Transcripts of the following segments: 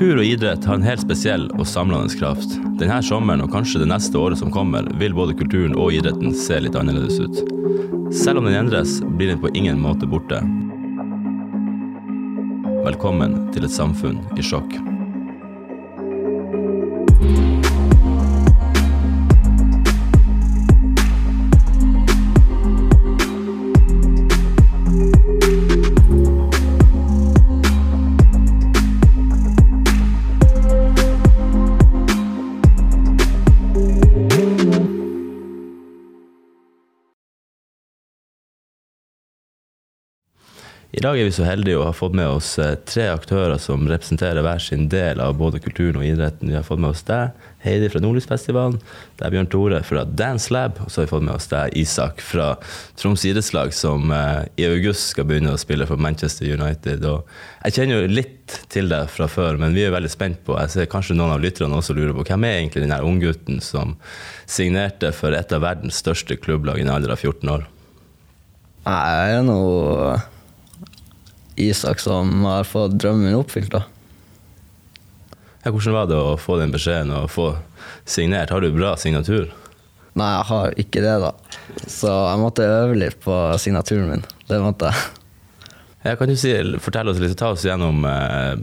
Kultur og idrett har en helt spesiell og samlende kraft. Denne sommeren og kanskje det neste året som kommer, vil både kulturen og idretten se litt annerledes ut. Selv om den endres, blir den på ingen måte borte. Velkommen til et samfunn i sjokk. I dag er vi så heldige å ha fått med oss eh, tre aktører som representerer hver sin del av både kulturen og idretten. Vi har fått med oss deg, Heidi fra Nordlysfestivalen. Det er Bjørn Tore fra Dance Lab. Og så har vi fått med oss deg, Isak fra Troms idrettslag, som eh, i august skal begynne å spille for Manchester United. Og jeg kjenner jo litt til deg fra før, men vi er veldig spent på Jeg ser kanskje noen av lytterne også lurer på hvem er egentlig den unggutten som signerte for et av verdens største klubblag i en alder av 14 år? Jeg er noe Isak som har fått drømmen min oppfylt. da. Ja, hvordan var det å få den beskjeden og få signert? Har du bra signatur? Nei, jeg har ikke det, da. Så jeg måtte øve litt på signaturen min. Det måtte jeg. Ja, kan du si, fortelle oss litt, Ta oss gjennom eh,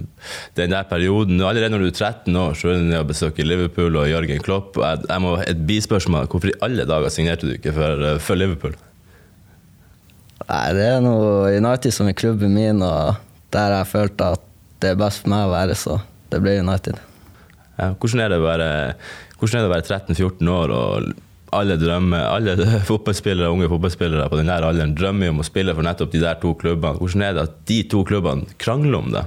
den der perioden. Allerede når du er 13 år, så er du nede og besøker Liverpool og Jørgen Klopp. Jeg, jeg må, et bispørsmål. Hvorfor i alle dager signerte du ikke for, eh, for Liverpool? Nei, det er noe United som er klubben min, og der jeg følte at det er best for meg å være, så det ble United. Ja, hvordan er det å være, være 13-14 år og alle drømmer, alle fotballspillere, unge fotballspillere på den der alderen drømmer om å spille for nettopp de der to klubbene. Hvordan er det at de to klubbene krangler om det?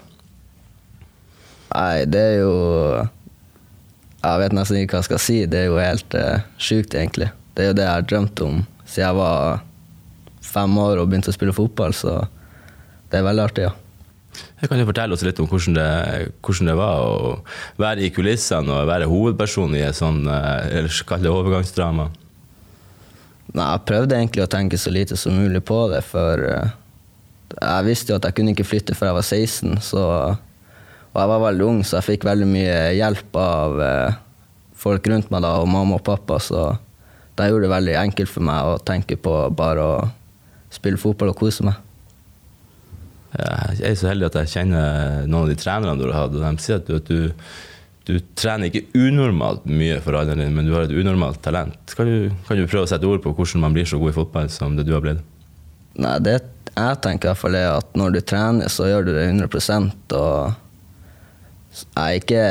Nei, det er jo Jeg vet nesten ikke hva jeg skal si. Det er jo helt uh, sjukt, egentlig. Det er jo det jeg har drømt om siden jeg var fem år og begynte å spille fotball, så det er veldig artig, ja. Jeg kan jo fortelle oss litt om hvordan det, hvordan det, var å være i kulissene og være hovedperson i et sånn eh, eller kall det overgangsdrama? Nei, jeg prøvde egentlig å tenke så lite som mulig på det, for eh, jeg visste jo at jeg kunne ikke flytte før jeg var 16, så, og jeg var veldig ung, så jeg fikk veldig mye hjelp av eh, folk rundt meg da, og mamma og pappa, så det gjorde det veldig enkelt for meg å tenke på bare å spille fotball og kose meg. Jeg er så heldig at jeg kjenner noen av de trenerne du har hatt. og De sier at du, at du, du trener ikke unormalt mye for alderen din, men du har et unormalt talent. Kan du, kan du, prøve å sette ord på hvordan man blir så god i fotball som det du har blitt? Nei, det jeg tenker i hvert fall er at når du trener, så gjør du det 100 og jeg er ikke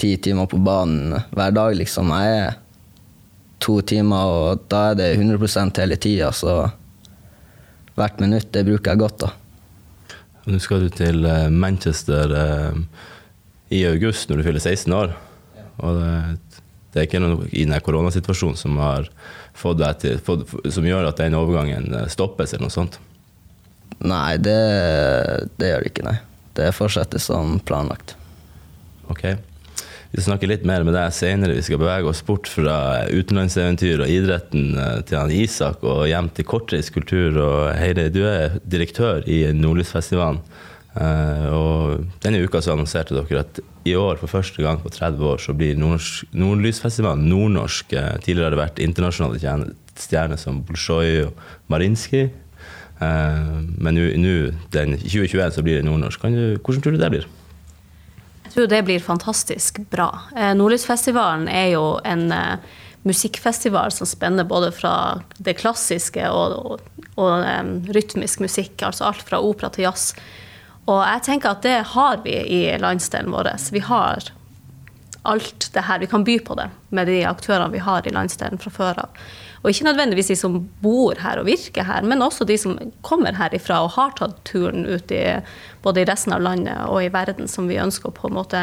ti timer på banen hver dag, liksom. Jeg er to timer, og da er det 100 hele tida. Så hvert minutt, det bruker jeg godt, da. Nå skal du til eh, Manchester eh, i august, når du fyller 16 år. Og det, det er ikke noe i denne koronasituasjonen som, har fått deg til, fått, som gjør at den overgangen eh, stoppes, eller noe sånt? Nei, det, det gjør det ikke, nei. Det fortsetter som planlagt. Ok. Vi snakker litt mer med deg senere. Vi skal bevege oss bort fra utenlandseventyr og idretten eh, til han Isak og hjem til kortreist kultur. Og Heidi, du er direktør i Nordlysfestivalen. Eh, og denne uka så annonserte dere at i år for første gang på 30 år så blir Nordlysfestivalen nordnorsk. Eh, tidligere har det vært internasjonale stjerner som Bolsjoj og Marinskij. Men nå, den 2021 så blir det nordnorsk. hvordan tror du det blir? Tror det blir fantastisk bra. Eh, Nordlysfestivalen er jo en eh, musikkfestival som spenner både fra det klassiske og, og, og um, rytmisk musikk, altså alt fra opera til jazz. Og jeg tenker at det har vi i landsdelen vår. Vi har alt det her. Vi kan by på det med de aktørene vi har i landsdelen fra før av. Og ikke nødvendigvis de som bor her og virker her, men også de som kommer herifra og har tatt turen ut i både i resten av landet og i verden, som vi ønsker å på en måte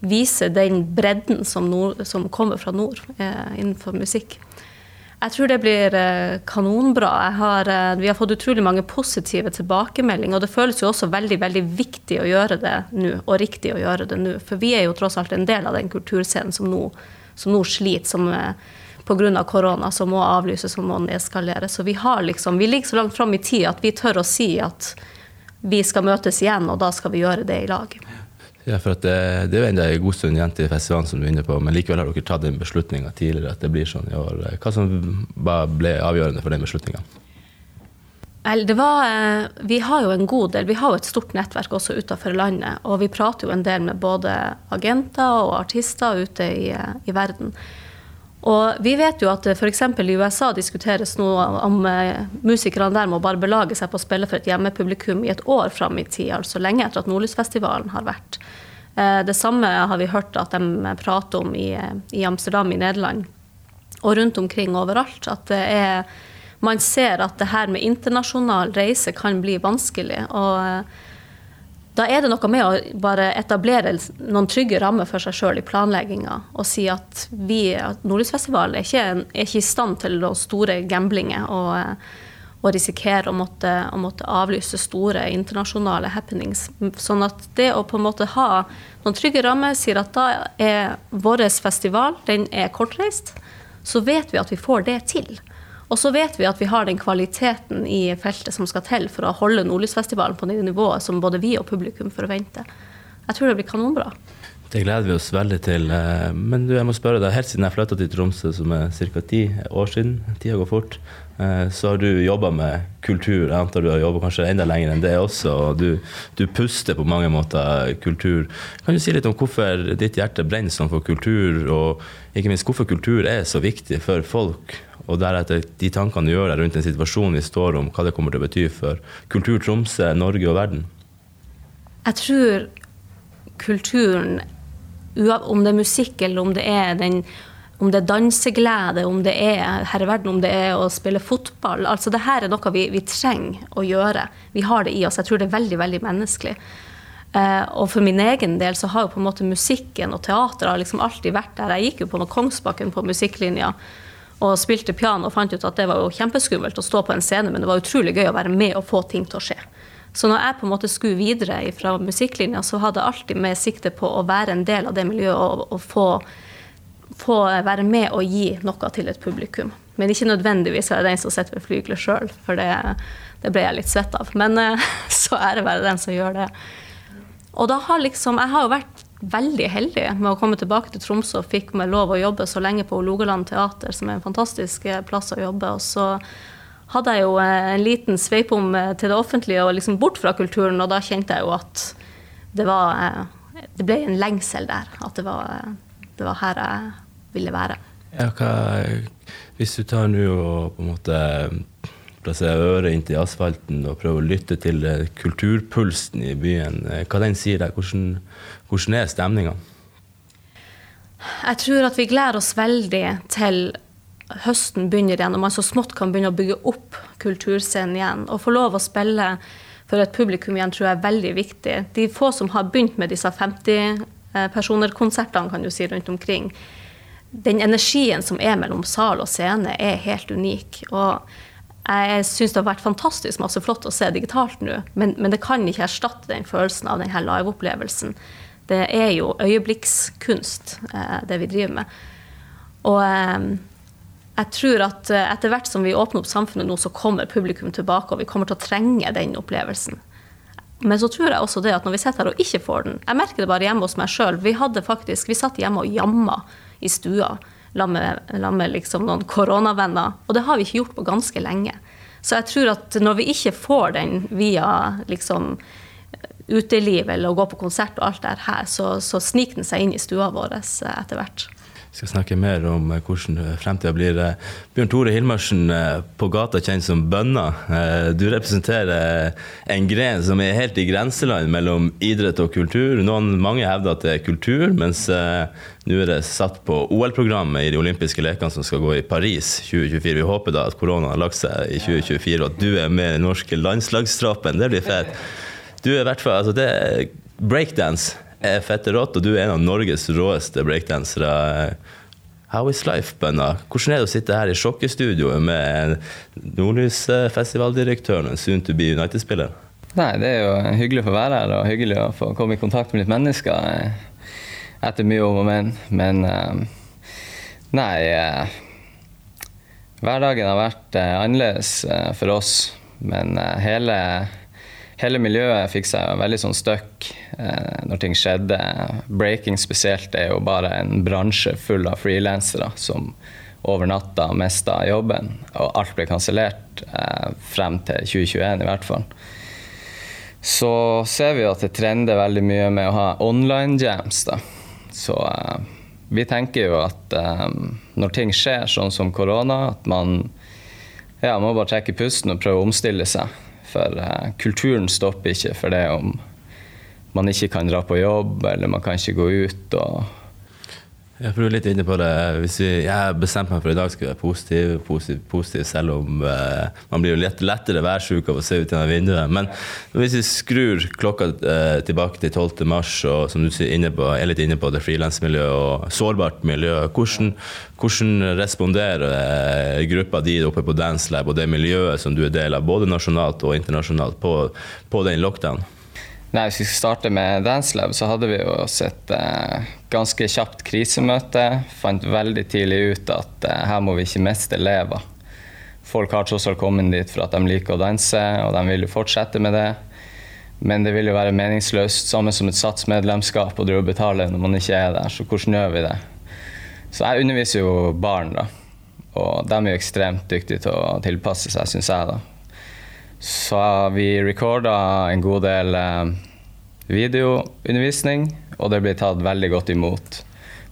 vise den bredden som, nord, som kommer fra nord eh, innenfor musikk. Jeg tror det blir eh, kanonbra. Har, eh, vi har fått utrolig mange positive tilbakemeldinger. Og det føles jo også veldig veldig viktig å gjøre det nå, og riktig å gjøre det nå. For vi er jo tross alt en del av den kulturscenen som nå, som nå sliter. som eh, pga. korona som må avlyses og må nedskaleres. Så vi, har liksom, vi ligger så langt fram i tid at vi tør å si at vi skal møtes igjen, og da skal vi gjøre det i lag. Ja, for det, det, er jo en god stund igjen til festivalen, som du er inne på, men likevel har dere tatt den beslutninga tidligere at det blir sånn i år. Hva som ble avgjørende for den beslutninga? Eh, vi har jo en god del, vi har jo et stort nettverk også utenfor landet. Og vi prater jo en del med både agenter og artister ute i, eh, i verden. Og vi vet jo at f.eks. i USA diskuteres nå om eh, musikerne der må bare belage seg på å spille for et hjemmepublikum i et år fram i tid, altså lenge etter at Nordlysfestivalen har vært. Det samme har vi hørt at de prater om i, i Amsterdam i Nederland og rundt omkring overalt. At er man ser at det her med internasjonal reise kan bli vanskelig. og eh, da er det noe med å bare etablere noen trygge rammer for seg sjøl i planlegginga. Og si at vi, Nordlysfestivalen er ikke, er ikke i stand til store gamblinger og, eh, og risikere å måtte, å måtte, avlyse store internasjonale happenings. Sånn at det å på en måte ha noen trygge rammer sier at da er vår festival den er kortreist. Så vet vi at vi får det til. Og så vet vi at vi har den kvaliteten i feltet som skal til for å holde Nordlysfestivalen på det nivået som både vi og publikum forventer. Jeg tror det blir kanonbra. Det gleder vi oss veldig til. Eh, men du, jeg må spørre deg, helt siden jeg flytta til Tromsø, som er ca. ti år siden, tida går fort, eh, så har du jobba med kultur. Jeg antar du har jobba kanskje enda lenger enn det også. og du, du, puster på mange måter kultur. Kan du si litt om hvorfor ditt hjerte brenner sånn for kultur, og ikke minst hvorfor kultur er så viktig for folk? Og deretter de tankene du gjør deg rundt den situasjonen vi står om, hva det kommer til å bety for kultur Tromsø, Norge og verden? Jeg tror kulturen, om det er musikk eller om det er den om det er danseglede, om det er her i verden, om det er å spille fotball. altså det er noe vi, vi, trenger å gjøre. Vi har det i oss. Jeg tror det er veldig veldig menneskelig. Uh, og for min egen del så har jo på en måte musikken og teateret liksom alltid vært der. Jeg gikk jo på Kongsbakken på musikklinja og spilte piano og fant ut at det var jo kjempeskummelt å stå på en scene, men det var utrolig gøy å være med og få ting til å skje. Så når jeg på en måte skulle videre fra musikklinja, så hadde jeg alltid med sikte på å være en del av det miljøet og, og få, få, være med og gi noe til et publikum. Men ikke nødvendigvis være den som sitter ved flygelet sjøl, for det, det, ble jeg litt svett av. Men så ære være den som gjør det. Og da har liksom Jeg har jo vært veldig heldig med å komme tilbake til Tromsø og fikk meg lov å jobbe så lenge på Hålogaland teater, som er en fantastisk eh, plass å jobbe. Og så hadde jeg jo eh, en liten sveipom eh, til det offentlige og liksom bort fra kulturen, og da kjente jeg jo at det var Det ble en lengsel der. At det var, det var her jeg ville være. Ja, hva, hvis du tar nå og på en måte plassere øret inntil asfalten og prøve å lytte til kulturpulsen i byen, hva den sier deg? Hvordan, hvordan er stemninga? Jeg tror at vi gleder oss veldig til høsten begynner igjen, og man så smått kan begynne å bygge opp kulturscenen igjen. Å få lov å spille for et publikum igjen tror jeg er veldig viktig. De få som har begynt med disse 50-personer-konsertene kan du si, rundt omkring, den energien som er mellom sal og scene, er helt unik. Og jeg syns det har vært fantastisk masse flott å se digitalt nå, men, men det kan ikke erstatte den følelsen av denne liveopplevelsen det er jo øyeblikkskunst, eh, det vi driver med. Og eh, jeg tror at eh, etter hvert som vi åpner opp samfunnet nå, så kommer publikum tilbake, og vi kommer til å trenge den opplevelsen. Men så tror jeg også det at når vi sitter her og ikke får den Jeg merker det bare hjemme hos meg sjøl. Vi hadde faktisk, vi satt hjemme og jamma i stua sammen med liksom noen koronavenner. Og det har vi ikke gjort på ganske lenge. Så jeg tror at når vi ikke får den via liksom uteliv eller å gå på konsert og alt det her, så, så sniker den seg inn i stua vår eh, etter hvert. Vi skal snakke mer om eh, hvordan fremtida blir. Eh, Bjørn Tore Hilmarsen, på gata kjent som Bønna. Du representerer en gren som er helt i grenseland mellom idrett og kultur. Noen, mange hevder at det er kultur, mens nå er det satt på OL-programmet i de olympiske lekene som skal gå i Paris 2024. Vi håper da at korona har lagt seg i 2024, og at du er med i den norske landslagstroppen. Det blir fett. Du er i hvert fall altså det, Breakdance er fette rått, og du er en av Norges råeste breakdansere. How is life, bønna? Hvordan er det å sitte her i sjokkestudioet med Nordlysfestivaldirektøren og en soon to be United-spiller? Nei, Det er jo hyggelig å få være her og hyggelig å få komme i kontakt med litt mennesker etter mye om og men. Men eh, nei eh, Hverdagen har vært eh, annerledes for oss, men hele hele miljøet fikk seg veldig sånn støkk eh, når ting skjedde. Breaking spesielt er jo bare en bransje full av frilansere som over natta mista jobben, og alt ble kansellert eh, frem til 2021 i hvert fall. Så ser vi at det trender veldig mye med å ha online jams. da. Så eh, vi tenker jo at eh, når ting skjer sånn som korona, at man ja, må bare trekke pusten og prøve å omstille seg. For uh, kulturen stopper ikke for det om man ikke kan dra på jobb, eller man kan ikke gå ut. og jeg er litt inne på det. Hvis vi, jeg bestemte meg for i dag skal være positiv, positiv, positiv selv om uh, man blir jo lett, lettere værsjuk av å se ut gjennom vinduet. Men hvis vi skrur klokka uh, tilbake til 12. mars, og som du på, er litt inne på det frilansmiljøet og sårbart miljø, hvordan, hvordan responderer uh, gruppa di oppe på Dance Lab og det miljøet som du er del av, både nasjonalt og internasjonalt, på, på den lockdown? Nei, Hvis vi skal starte med Dancelab, så hadde vi jo et eh, ganske kjapt krisemøte. Fant veldig tidlig ut at eh, her må vi ikke miste elever. Folk har tross alt kommet dit for at de liker å danse, og de vil jo fortsette med det. Men det vil jo være meningsløst, samme som et satsmedlemskap, å betale når man ikke er der. Så hvordan gjør vi det? Så jeg underviser jo barn, da. Og de er jo ekstremt dyktige til å tilpasse seg, syns jeg. da. Så vi recorda en god del eh, videoundervisning, og det ble tatt veldig godt imot.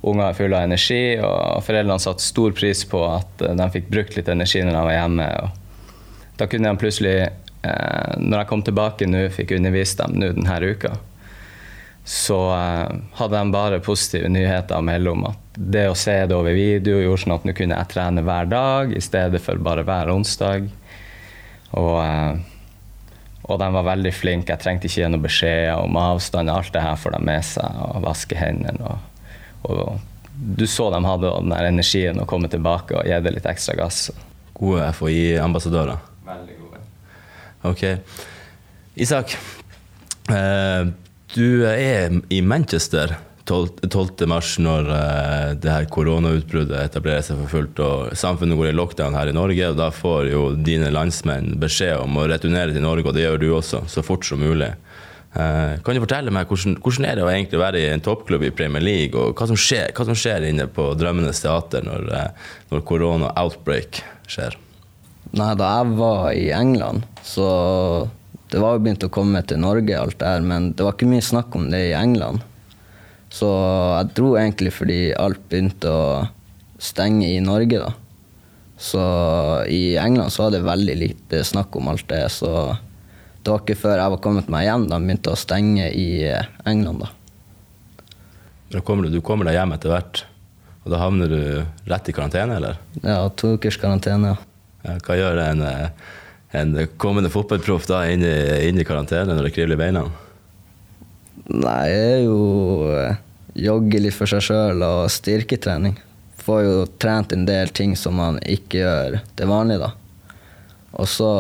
Unger er fulle av energi, og foreldrene satte stor pris på at eh, de fikk brukt litt energi når de var hjemme. Og da kunne de plutselig, eh, når jeg kom tilbake nå, fikk undervist dem nå denne uka, så hadde de bare positive nyheter å melde om at det å se det over video gjorde sånn at nå kunne jeg trene hver dag i stedet for bare hver onsdag. Og, eh, og de var veldig flinke. Jeg trengte ikke gi noen beskjeder om avstand. Alt det her får de med seg, og vaske hendene. Og, og, du så de hadde den der energien å komme tilbake og gi det litt ekstra gass. Gode FHI-ambassadører? Veldig gode. Ok. Isak, eh, du er i Manchester 12. mars, når uh, det her koronautbruddet etablerer seg for fullt og samfunnet går i lockdown her i Norge, og da får jo dine landsmenn beskjed om å returnere til Norge, og det gjør du også, så fort som mulig. Uh, kan du fortelle meg hvordan, hvordan, er det å egentlig være i en toppklubb i Premier League, og hva som skjer, hva som skjer inne på Drømmenes teater når, uh, når korona-outbreak skjer? Nei, da jeg var i England, så det var jo begynt å komme til Norge, alt det her, men det var ikke mye snakk om det i England. Så jeg dro egentlig fordi alt begynte å stenge i Norge, da. Så i England så var det veldig lite snakk om alt det. Så det var ikke før jeg var kommet meg hjem de begynte å stenge i England, da. Da kommer du, du kommer deg hjem etter hvert, og da havner du rett i karantene, eller? Ja, to ukers karantene, ja. Hva gjør en, en kommende fotballproff da inn i, inn i karantene når det kribler i beina? Nei, jeg er jo eh, jogge litt for seg sjøl og styrketrening. Får jo trent en del ting som man ikke gjør til vanlig, da. Og så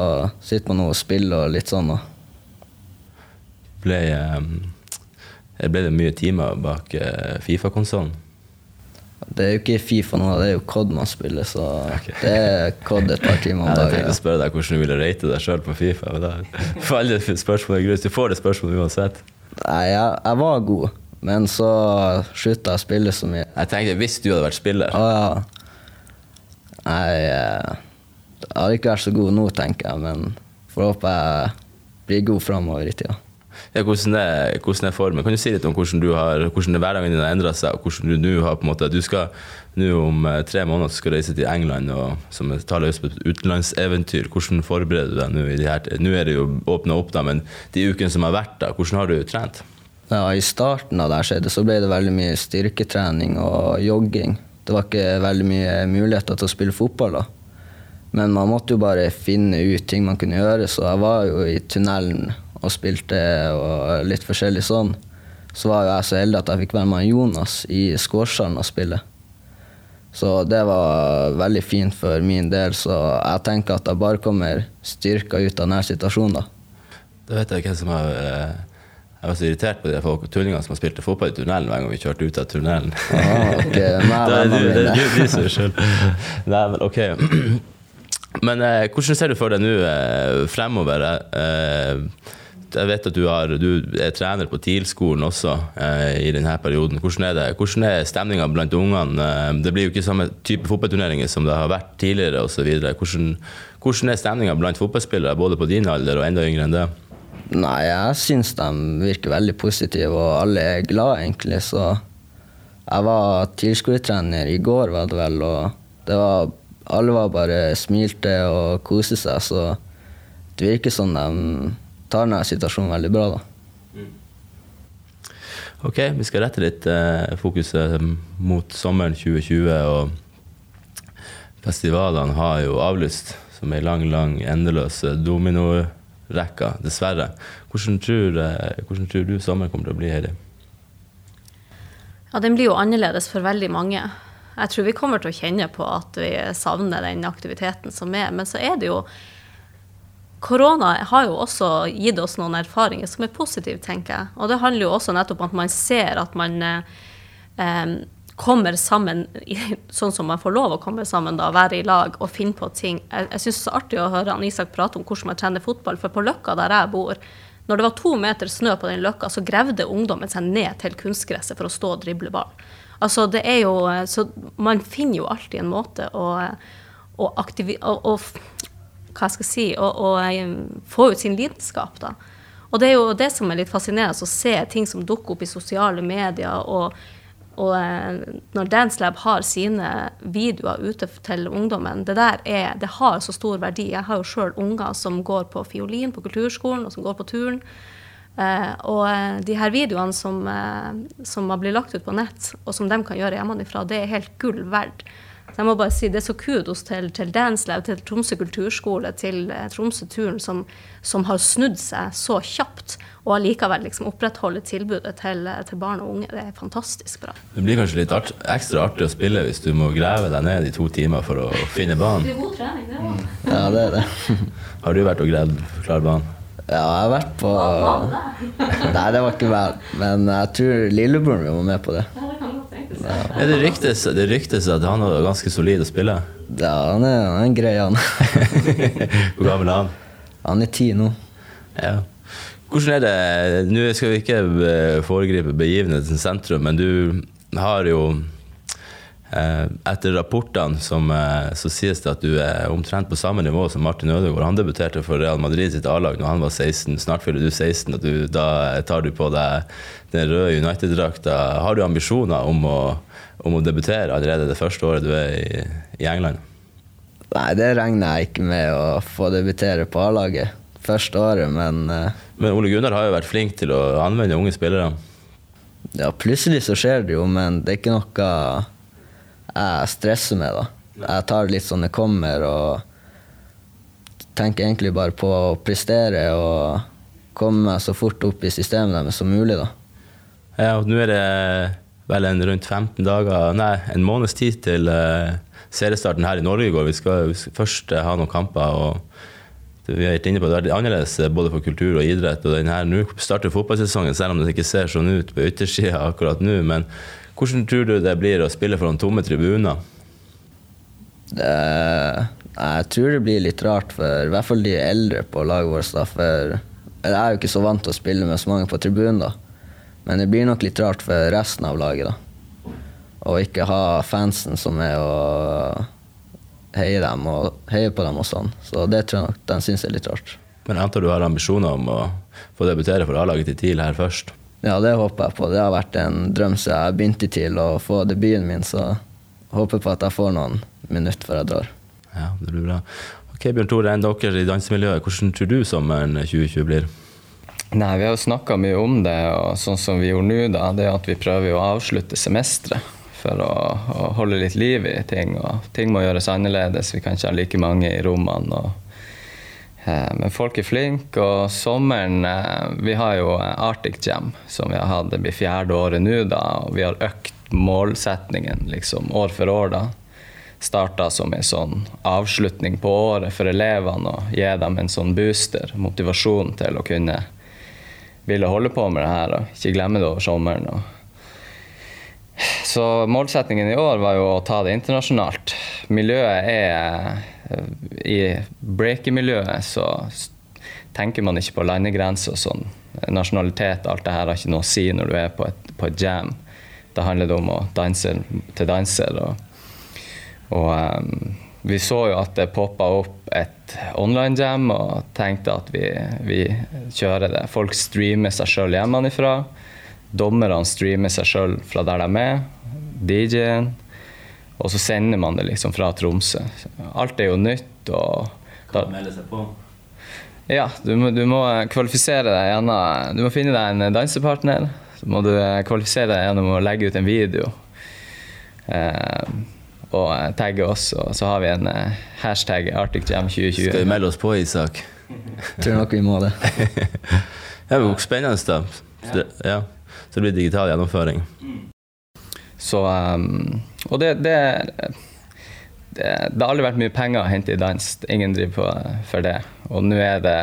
sitter man og spiller og litt sånn, da. Ble, eh, ble det mye timer bak eh, Fifa-konsollen? Det er jo ikke Fifa nå, det er jo COD man spiller, så okay. det er COD et par timer om dagen. Jeg tenkte å spørre deg hvordan du ville rate deg sjøl på Fifa. Men da, for alle spørsmål er grus. Du får det spørsmålet uansett. Nei, jeg, jeg var god, men så slutta jeg å spille så mye. Jeg tenkte hvis du hadde vært spiller. Å ja. Jeg, jeg hadde ikke vært så god nå, tenker jeg, men får håpe jeg blir god framover i tida. Ja, hvordan, er, hvordan er formen? Kan du si litt om hvordan, du har, hvordan hverdagen din har endra seg? og hvordan Du nå har på en måte, du skal nå om eh, tre måneder skal reise til England og som tar løs på et utenlandseventyr. Hvordan forbereder du deg nå? i de her, Nå er det jo åpna opp, da, men de ukene som har vært da, hvordan har du trent? Ja, I starten av det skjedde, så ble det veldig mye styrketrening og jogging. Det var ikke veldig mye muligheter til å spille fotball da. Men man måtte jo bare finne ut ting man kunne gjøre, så jeg var jo i tunnelen og spilte og litt forskjellig sånn, så var jo jeg så heldig at jeg fikk være med Jonas i Skårsalen og spille. Så det var veldig fint for min del, så jeg tenker at jeg bare kommer styrka ut av denne situasjonen. da. Da vet jeg hvem som har eh, Jeg var så irritert på de folk, tullingene som har spilt fotball i tunnelen hver gang vi kjørte ut av tunnelen. Ah, okay. Nei, det er det, viser deg sjøl. Nei, men ok. Men eh, hvordan ser du for deg nå eh, fremover? Eh, jeg vet at du, har, du er trener på TIL-skolen også eh, i denne perioden. Hvordan er, det? Hvordan er stemninga blant ungene? Eh, det blir jo ikke samme type fotballturneringer som det har vært tidligere osv. Hvordan, hvordan er stemninga blant fotballspillere, både på din alder og enda yngre enn det? Nei, jeg syns de virker veldig positive, og alle er glade, egentlig. Så jeg var tilskuertrener i går, var det vel, og det var, alle var bare smilte og koste seg. så det virker som de tar denne situasjonen veldig bra. da. Ok, vi skal rette litt eh, fokuset mot sommeren 2020. og Festivalene har jo avlyst som ei lang, lang, endeløs dominorekke, dessverre. Hvordan tror, eh, hvordan tror, du sommeren kommer til å bli, Heidi? Ja, Den blir jo annerledes for veldig mange. Jeg tror vi kommer til å kjenne på at vi savner den aktiviteten som er. Men så er det jo Korona har jo også gitt oss noen erfaringer som er positive, tenker jeg. Og det handler jo også nettopp om at man ser at man eh, kommer sammen sånn som man får lov å komme sammen, da, være i lag og finne på ting. Jeg, jeg syns det er artig å høre Isak prate om hvordan man trener fotball, for på Løkka der jeg bor, når det var to meter snø på den løkka, så gravde ungdommen seg ned til kunstgresset for å stå og drible ball. Altså, det er jo, så Man finner jo alltid en måte å, å, aktivi, å, å hva jeg si, å, få ut sin lidenskap. da. Og det er jo det som er litt fascinerende, å se ting som dukker opp i sosiale medier. og, og eh, når Dance Lab har sine videoer ute til ungdommen, det der er, det har så stor verdi. Jeg har jo sjøl unger som går på fiolin på kulturskolen, og som går på turn. Eh, og de her videoene som, som blitt lagt ut på nett, og som de kan gjøre hjemmefra, det er helt gull verdt. Så jeg må bare si Det er så kudos til, til Dancelab, til Tromsø kulturskole, til eh, Tromsø-turen, som, som, har snudd seg så kjapt, og allikevel liksom opprettholde tilbudet til, til, barn og unge. Det er fantastisk bra. Det blir kanskje litt art, ekstra artig å spille hvis du må grave deg ned i to timer for å finne banen? Det er god trening, det òg. Ja, det er det. har du vært og gravd klar banen? Ja, jeg har vært på Nei, det var ikke vel. Men jeg tror lillebroren min var med på det. Ja, det, ryktes, det ryktes at han er ganske solid å spille? Ja, han er, han er grei, han. Hvor gammel er han? Han er ti nå. Ja. Hvordan er det Nå skal vi ikke eh, foregripe begivenhetens sentrum, men du har jo etter rapportene som, eh, så sies det at du er omtrent på samme nivå som Martin Ødegaard. Han debuterte for Real Madrid sitt A-lag når han var 16. Snart fyller du 16, og du, da tar du på deg den røde United-drakta. Har du ambisjoner om å, om å, debutere allerede det første året du er i, i England? Nei, det regner jeg ikke med å få debutere på A-laget første året, men uh, Men Ole Gunnar har jo vært flink til å anvende unge spillere? Ja, plutselig så skjer det jo, men det er ikke noe jeg stresser med. da. Jeg tar det litt sånn det kommer, og tenker egentlig bare på å prestere og komme meg så fort opp i systemet deres som mulig. da. Ja, og Nå er det vel en rundt 15 dager, nei, en måneds tid til uh, seriestarten her i Norge går. Vi skal, først uh, ha noen kamper. og vi gitt inne på Det er annerledes eh, både for kultur og idrett. og her, Nå starter fotballsesongen, selv om det ikke ser sånn ut på yttersida akkurat nå. Men hvordan tror du det blir å spille foran tomme tribuner? Jeg tror det blir litt rart for i hvert fall de eldre på laget vårt. For jeg er jo ikke så vant til å spille med så mange på tribunen. da. Men det blir nok litt rart for resten av laget, da. Å ikke ha fansen som er å heie dem og heie på dem og sånn. Så det tror jeg nok de syns er litt rart. Men jeg antar du har ambisjoner om å få debutere for A-laget til TIL her først? Ja, det håper jeg på. Det har vært en drøm siden jeg begynte TIL å få debuten min, så håper på at jeg får noen minutter før jeg drar. Ja, det blir bra. Ok, Bjørn Tore, enn dere i dansemiljøet, hvordan tror du sommeren 2020 blir? Nei, vi har jo snakka mye om det, og sånn som vi gjorde nå, da, det er at vi prøver å avslutte semesteret for å, å, holde litt liv i ting. Og ting må gjøres annerledes. Vi kan ikke ha like mange i rommene. Og, men folk er flinke, og sommeren eh, Vi har jo Arctic Jam, som vi har hatt. Det blir fjerde året nå, da, og vi har økt målsetningen liksom år for år, da. Starta som en sånn avslutning på året for elevene og gi dem en sånn booster, motivasjon til å kunne ville holde på med det her og ikke glemme det over sommeren. Så målsettingen i år var jo å ta det internasjonalt. Miljøet er I breaker-miljøet så tenker man ikke på landegrenser og sånn. Nasjonalitet alt det her har ikke noe å si når du er på et, på et jam. Da handler det om å danse til danser. Og, og um, vi så jo at det poppa opp et online-jam, og tenkte at vi, vi, kjører det. Folk streamer seg sjøl hjemmefra. Dommerne streamer seg sjøl fra der de er. DJ-en. Og så sender man det liksom fra Tromsø. Alt er jo nytt. og Kan melde seg på? Ja, du må, du må kvalifisere deg gjennom Du må finne deg en dansepartner. Så må du kvalifisere deg gjennom å legge ut en video. Eh, og tagge oss, og så har vi en eh, hashtag ArcticJam2020. Skal vi melde oss på, Isak? Tror nok vi må det. Ja, men Spennende, da. Så det, ja. så det blir digital gjennomføring. Så um, Og det, det, det, det har aldri vært mye penger å hente i dans. Ingen driver på for det. Og nå er det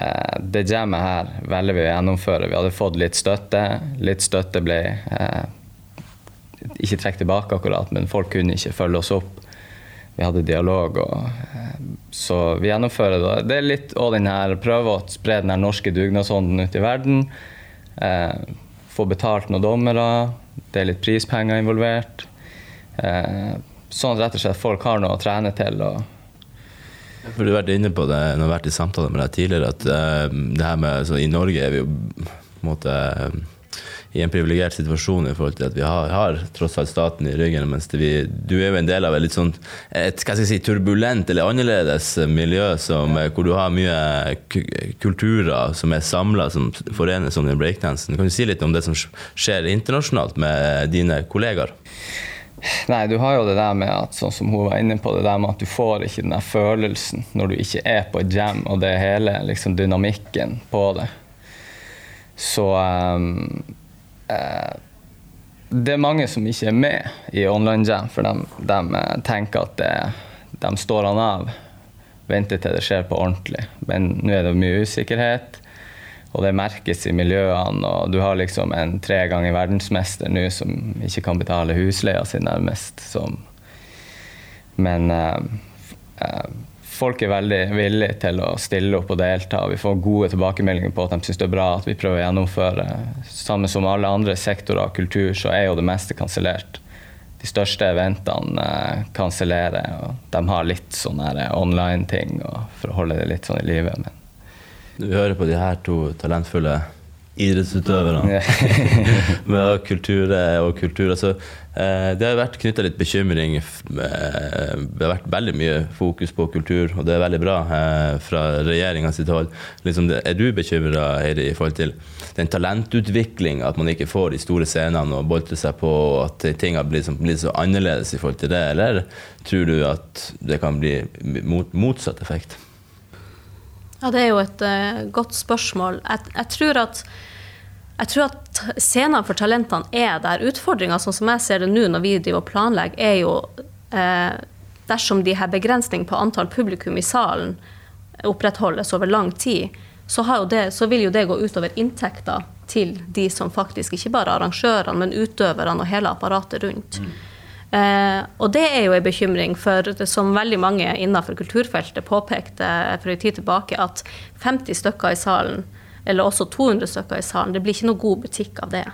uh, Det jammet her velger vi å gjennomføre. Vi hadde fått litt støtte. Litt støtte ble uh, ikke trukket tilbake akkurat, men folk kunne ikke følge oss opp. Vi hadde dialog, og, eh, så vi gjennomfører det. Det er litt å den her prøve å spre den norske dugnadsånden ut i verden. Eh, få betalt noen dommere. Det er litt prispenger involvert. Eh, sånn at rett og slett folk har noe å trene til. og For Du har vært inne på det når du har vært i samtale med deg tidligere, at uh, det her med, så I Norge er vi jo på en måte i en privilegert situasjon i forhold til at vi har, har tross alt staten i ryggen. mens vi, Du er jo en del av et litt sånn et, skal jeg si, turbulent eller annerledes miljø som, hvor du har mye kulturer som er samla, som forenes om den breakdansen. Kan du si litt om det som skjer internasjonalt med dine kollegaer? Nei, du har jo det der med at sånn som hun var inne på, det der med at du får ikke den der følelsen når du ikke er på et jam, og det er hele liksom, dynamikken på det. Så um, Det er mange som ikke er med i online jam, for de, de tenker at det, de står han av. Venter til det skjer på ordentlig. Men nå er det mye usikkerhet. Og det merkes i miljøene. Og du har liksom en tre ganger verdensmester nå som ikke kan betale husleia si, nærmest. Som. Men uh, uh, folk er veldig villige til å stille opp og delta. Vi får gode tilbakemeldinger på at de syns det er bra at vi prøver å gjennomføre. Sammen som alle andre sektorer av kultur, så er jo det meste kansellert. De største eventene uh, kansellerer, og de har litt sånne online-ting for å holde det litt sånn i live. Du hører på de her to talentfulle idrettsutøverne med kultur og kultur. Altså, eh, det har vært knytta litt bekymring. Eh, det har vært veldig mye fokus på kultur, og det er veldig bra eh, fra regjeringa sitt hold. Liksom, er du bekymra i forhold til den talentutviklinga, at man ikke får de store scenene og boltre seg på, og at ting har blitt, blitt, så annerledes i forhold til det, eller tror du at det kan bli motsatt effekt? Ja, Det er jo et uh, godt spørsmål. Jeg, jeg, tror at, jeg tror at scenene for talentene er der. Utfordringa, sånn som jeg ser det nå når vi driver og planlegger, er jo uh, dersom de her begrensning på antall publikum i salen opprettholdes over lang tid, så, det, så, vil jo det gå utover inntekter til de som faktisk, ikke bare arrangørene, men utøverne og hele apparatet rundt. Mm. Eh, og det er jo en bekymring, for som veldig mange innenfor kulturfeltet påpekte for en tid tilbake, at 50 stykker i salen, eller også 200 stykker i salen, det blir ikke noe god butikk av det.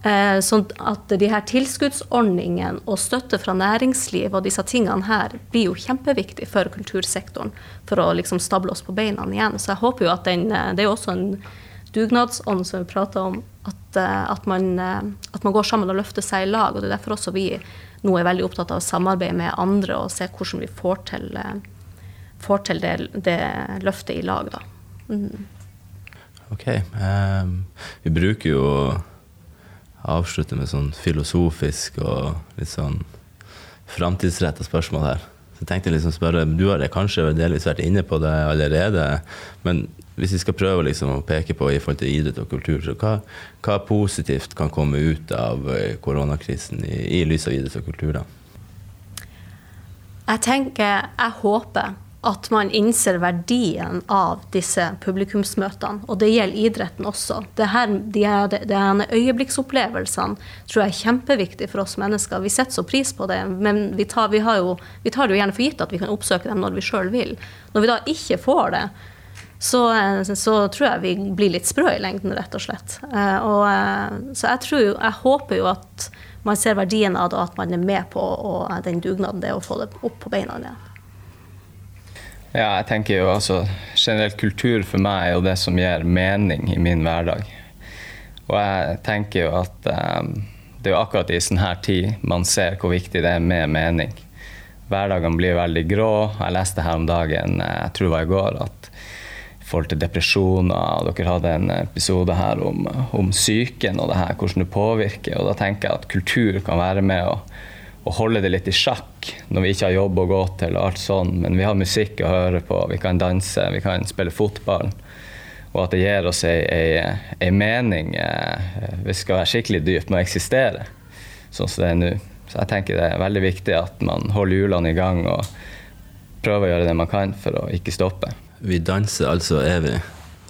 Eh, sånn at de her tilskuddsordningene og støtte fra næringsliv og disse tingene her blir jo kjempeviktig for kultursektoren for å liksom stable oss på beina igjen. Så jeg håper jo at den eh, Det er jo også en dugnadsånd som vi prater om, at, eh, at, man, at man går sammen og løfter seg i lag. og Det er derfor også vi nå er veldig opptatt av å samarbeide med andre og se hvordan vi får til, eh, får til det, det, løftet i lag. Da. Mm. Ok. Um, vi bruker jo å avslutte med sånn filosofisk og litt sånn framtidsretta spørsmål her. Så jeg tenkte liksom spørre, Du har kanskje delvis vært inne på det allerede, men hvis vi skal prøve liksom å peke på i forhold til idrett og kultur, så hva, hva positivt kan komme ut av eh, koronakrisen i, i lys av idrett og kultur? da? Jeg tenker, jeg håper at man innser verdien av disse publikumsmøtene. Og det gjelder idretten også. Det her, de, de øyeblikksopplevelsene tror jeg er kjempeviktig for oss mennesker. Vi setter så pris på det, men vi tar, vi jo, vi tar det jo gjerne for gitt at vi kan oppsøke dem når vi sjøl vil. Når vi da ikke får det, så, eh, så, tror jeg vi blir litt sprø i lengden, rett og slett. Eh, og, eh, så jeg, tror, jeg håper jo at man ser verdien av det, og at man er med på og den dugnaden det er å få det opp på beina igjen. Ja, jeg tenker jo altså Generelt kultur for meg er jo det som gir mening i min hverdag. Og jeg tenker jo at um, det er jo akkurat i sånn her tid man ser hvor viktig det er med mening. Hverdagene blir veldig grå. Jeg leste her om dagen, jeg tror det var i går, at forhold til depresjoner. Dere hadde en episode her om, om psyken og det her, hvordan det påvirker. og Da tenker jeg at kultur kan være med å, å holde det litt i sjakk når vi ikke har jobb å gå til. og alt sånn, Men vi har musikk å høre på, vi kan danse, vi kan spille fotball. Og at det gir oss ei, ei, ei mening, eh, hvis det skal være skikkelig dypt, med å eksistere sånn som det er nå. Så jeg tenker det er veldig viktig at man holder hjulene i gang og prøver å gjøre det man kan for å ikke stoppe. Vi danser altså evig.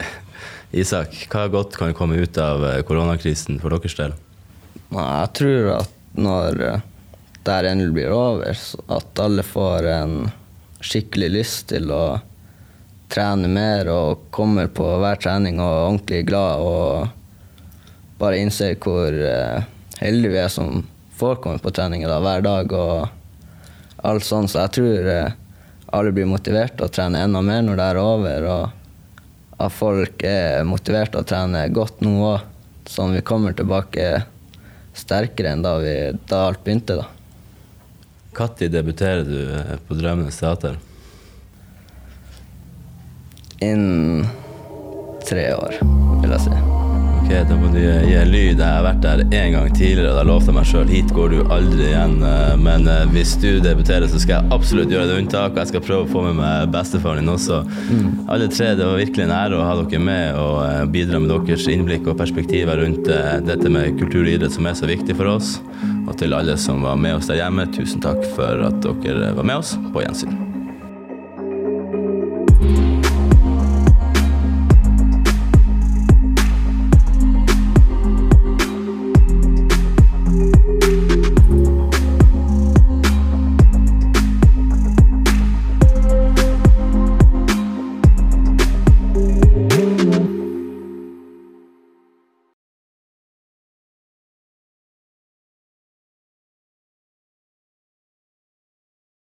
Isak, hva godt kan komme ut av eh, koronakrisen for deres del? Jeg tror at når eh, det endelig blir over, at alle får en skikkelig lyst til å trene mer og kommer på hver trening og er ordentlig glad og bare innser hvor eh, heldige vi er som får komme på trening hver dag og alt sånt. Så jeg tror alle blir motivert til å trene enda mer når det er over, og at folk er motivert til å trene godt nå òg, sånn vi kommer tilbake sterkere enn da, vi, da alt begynte. da. Når debuterer du eh, på Drømmenes teater? Innen tre år, vil jeg si. Ok, Da må du gi lyd. Jeg har vært der én gang tidligere, og da lovte jeg meg sjøl hit går du aldri igjen. Eh, men eh, hvis du debuterer, så skal jeg absolutt gjøre det unntak. Og jeg skal prøve å få med meg bestefaren din også. Mm. Alle tre, det var virkelig en ære å ha dere med og eh, bidra med deres innblikk og perspektiver rundt dette med kultur og idrett som er så viktig for oss. Og til alle som var med oss der hjemme, tusen takk for at dere var med oss. På gjensyn.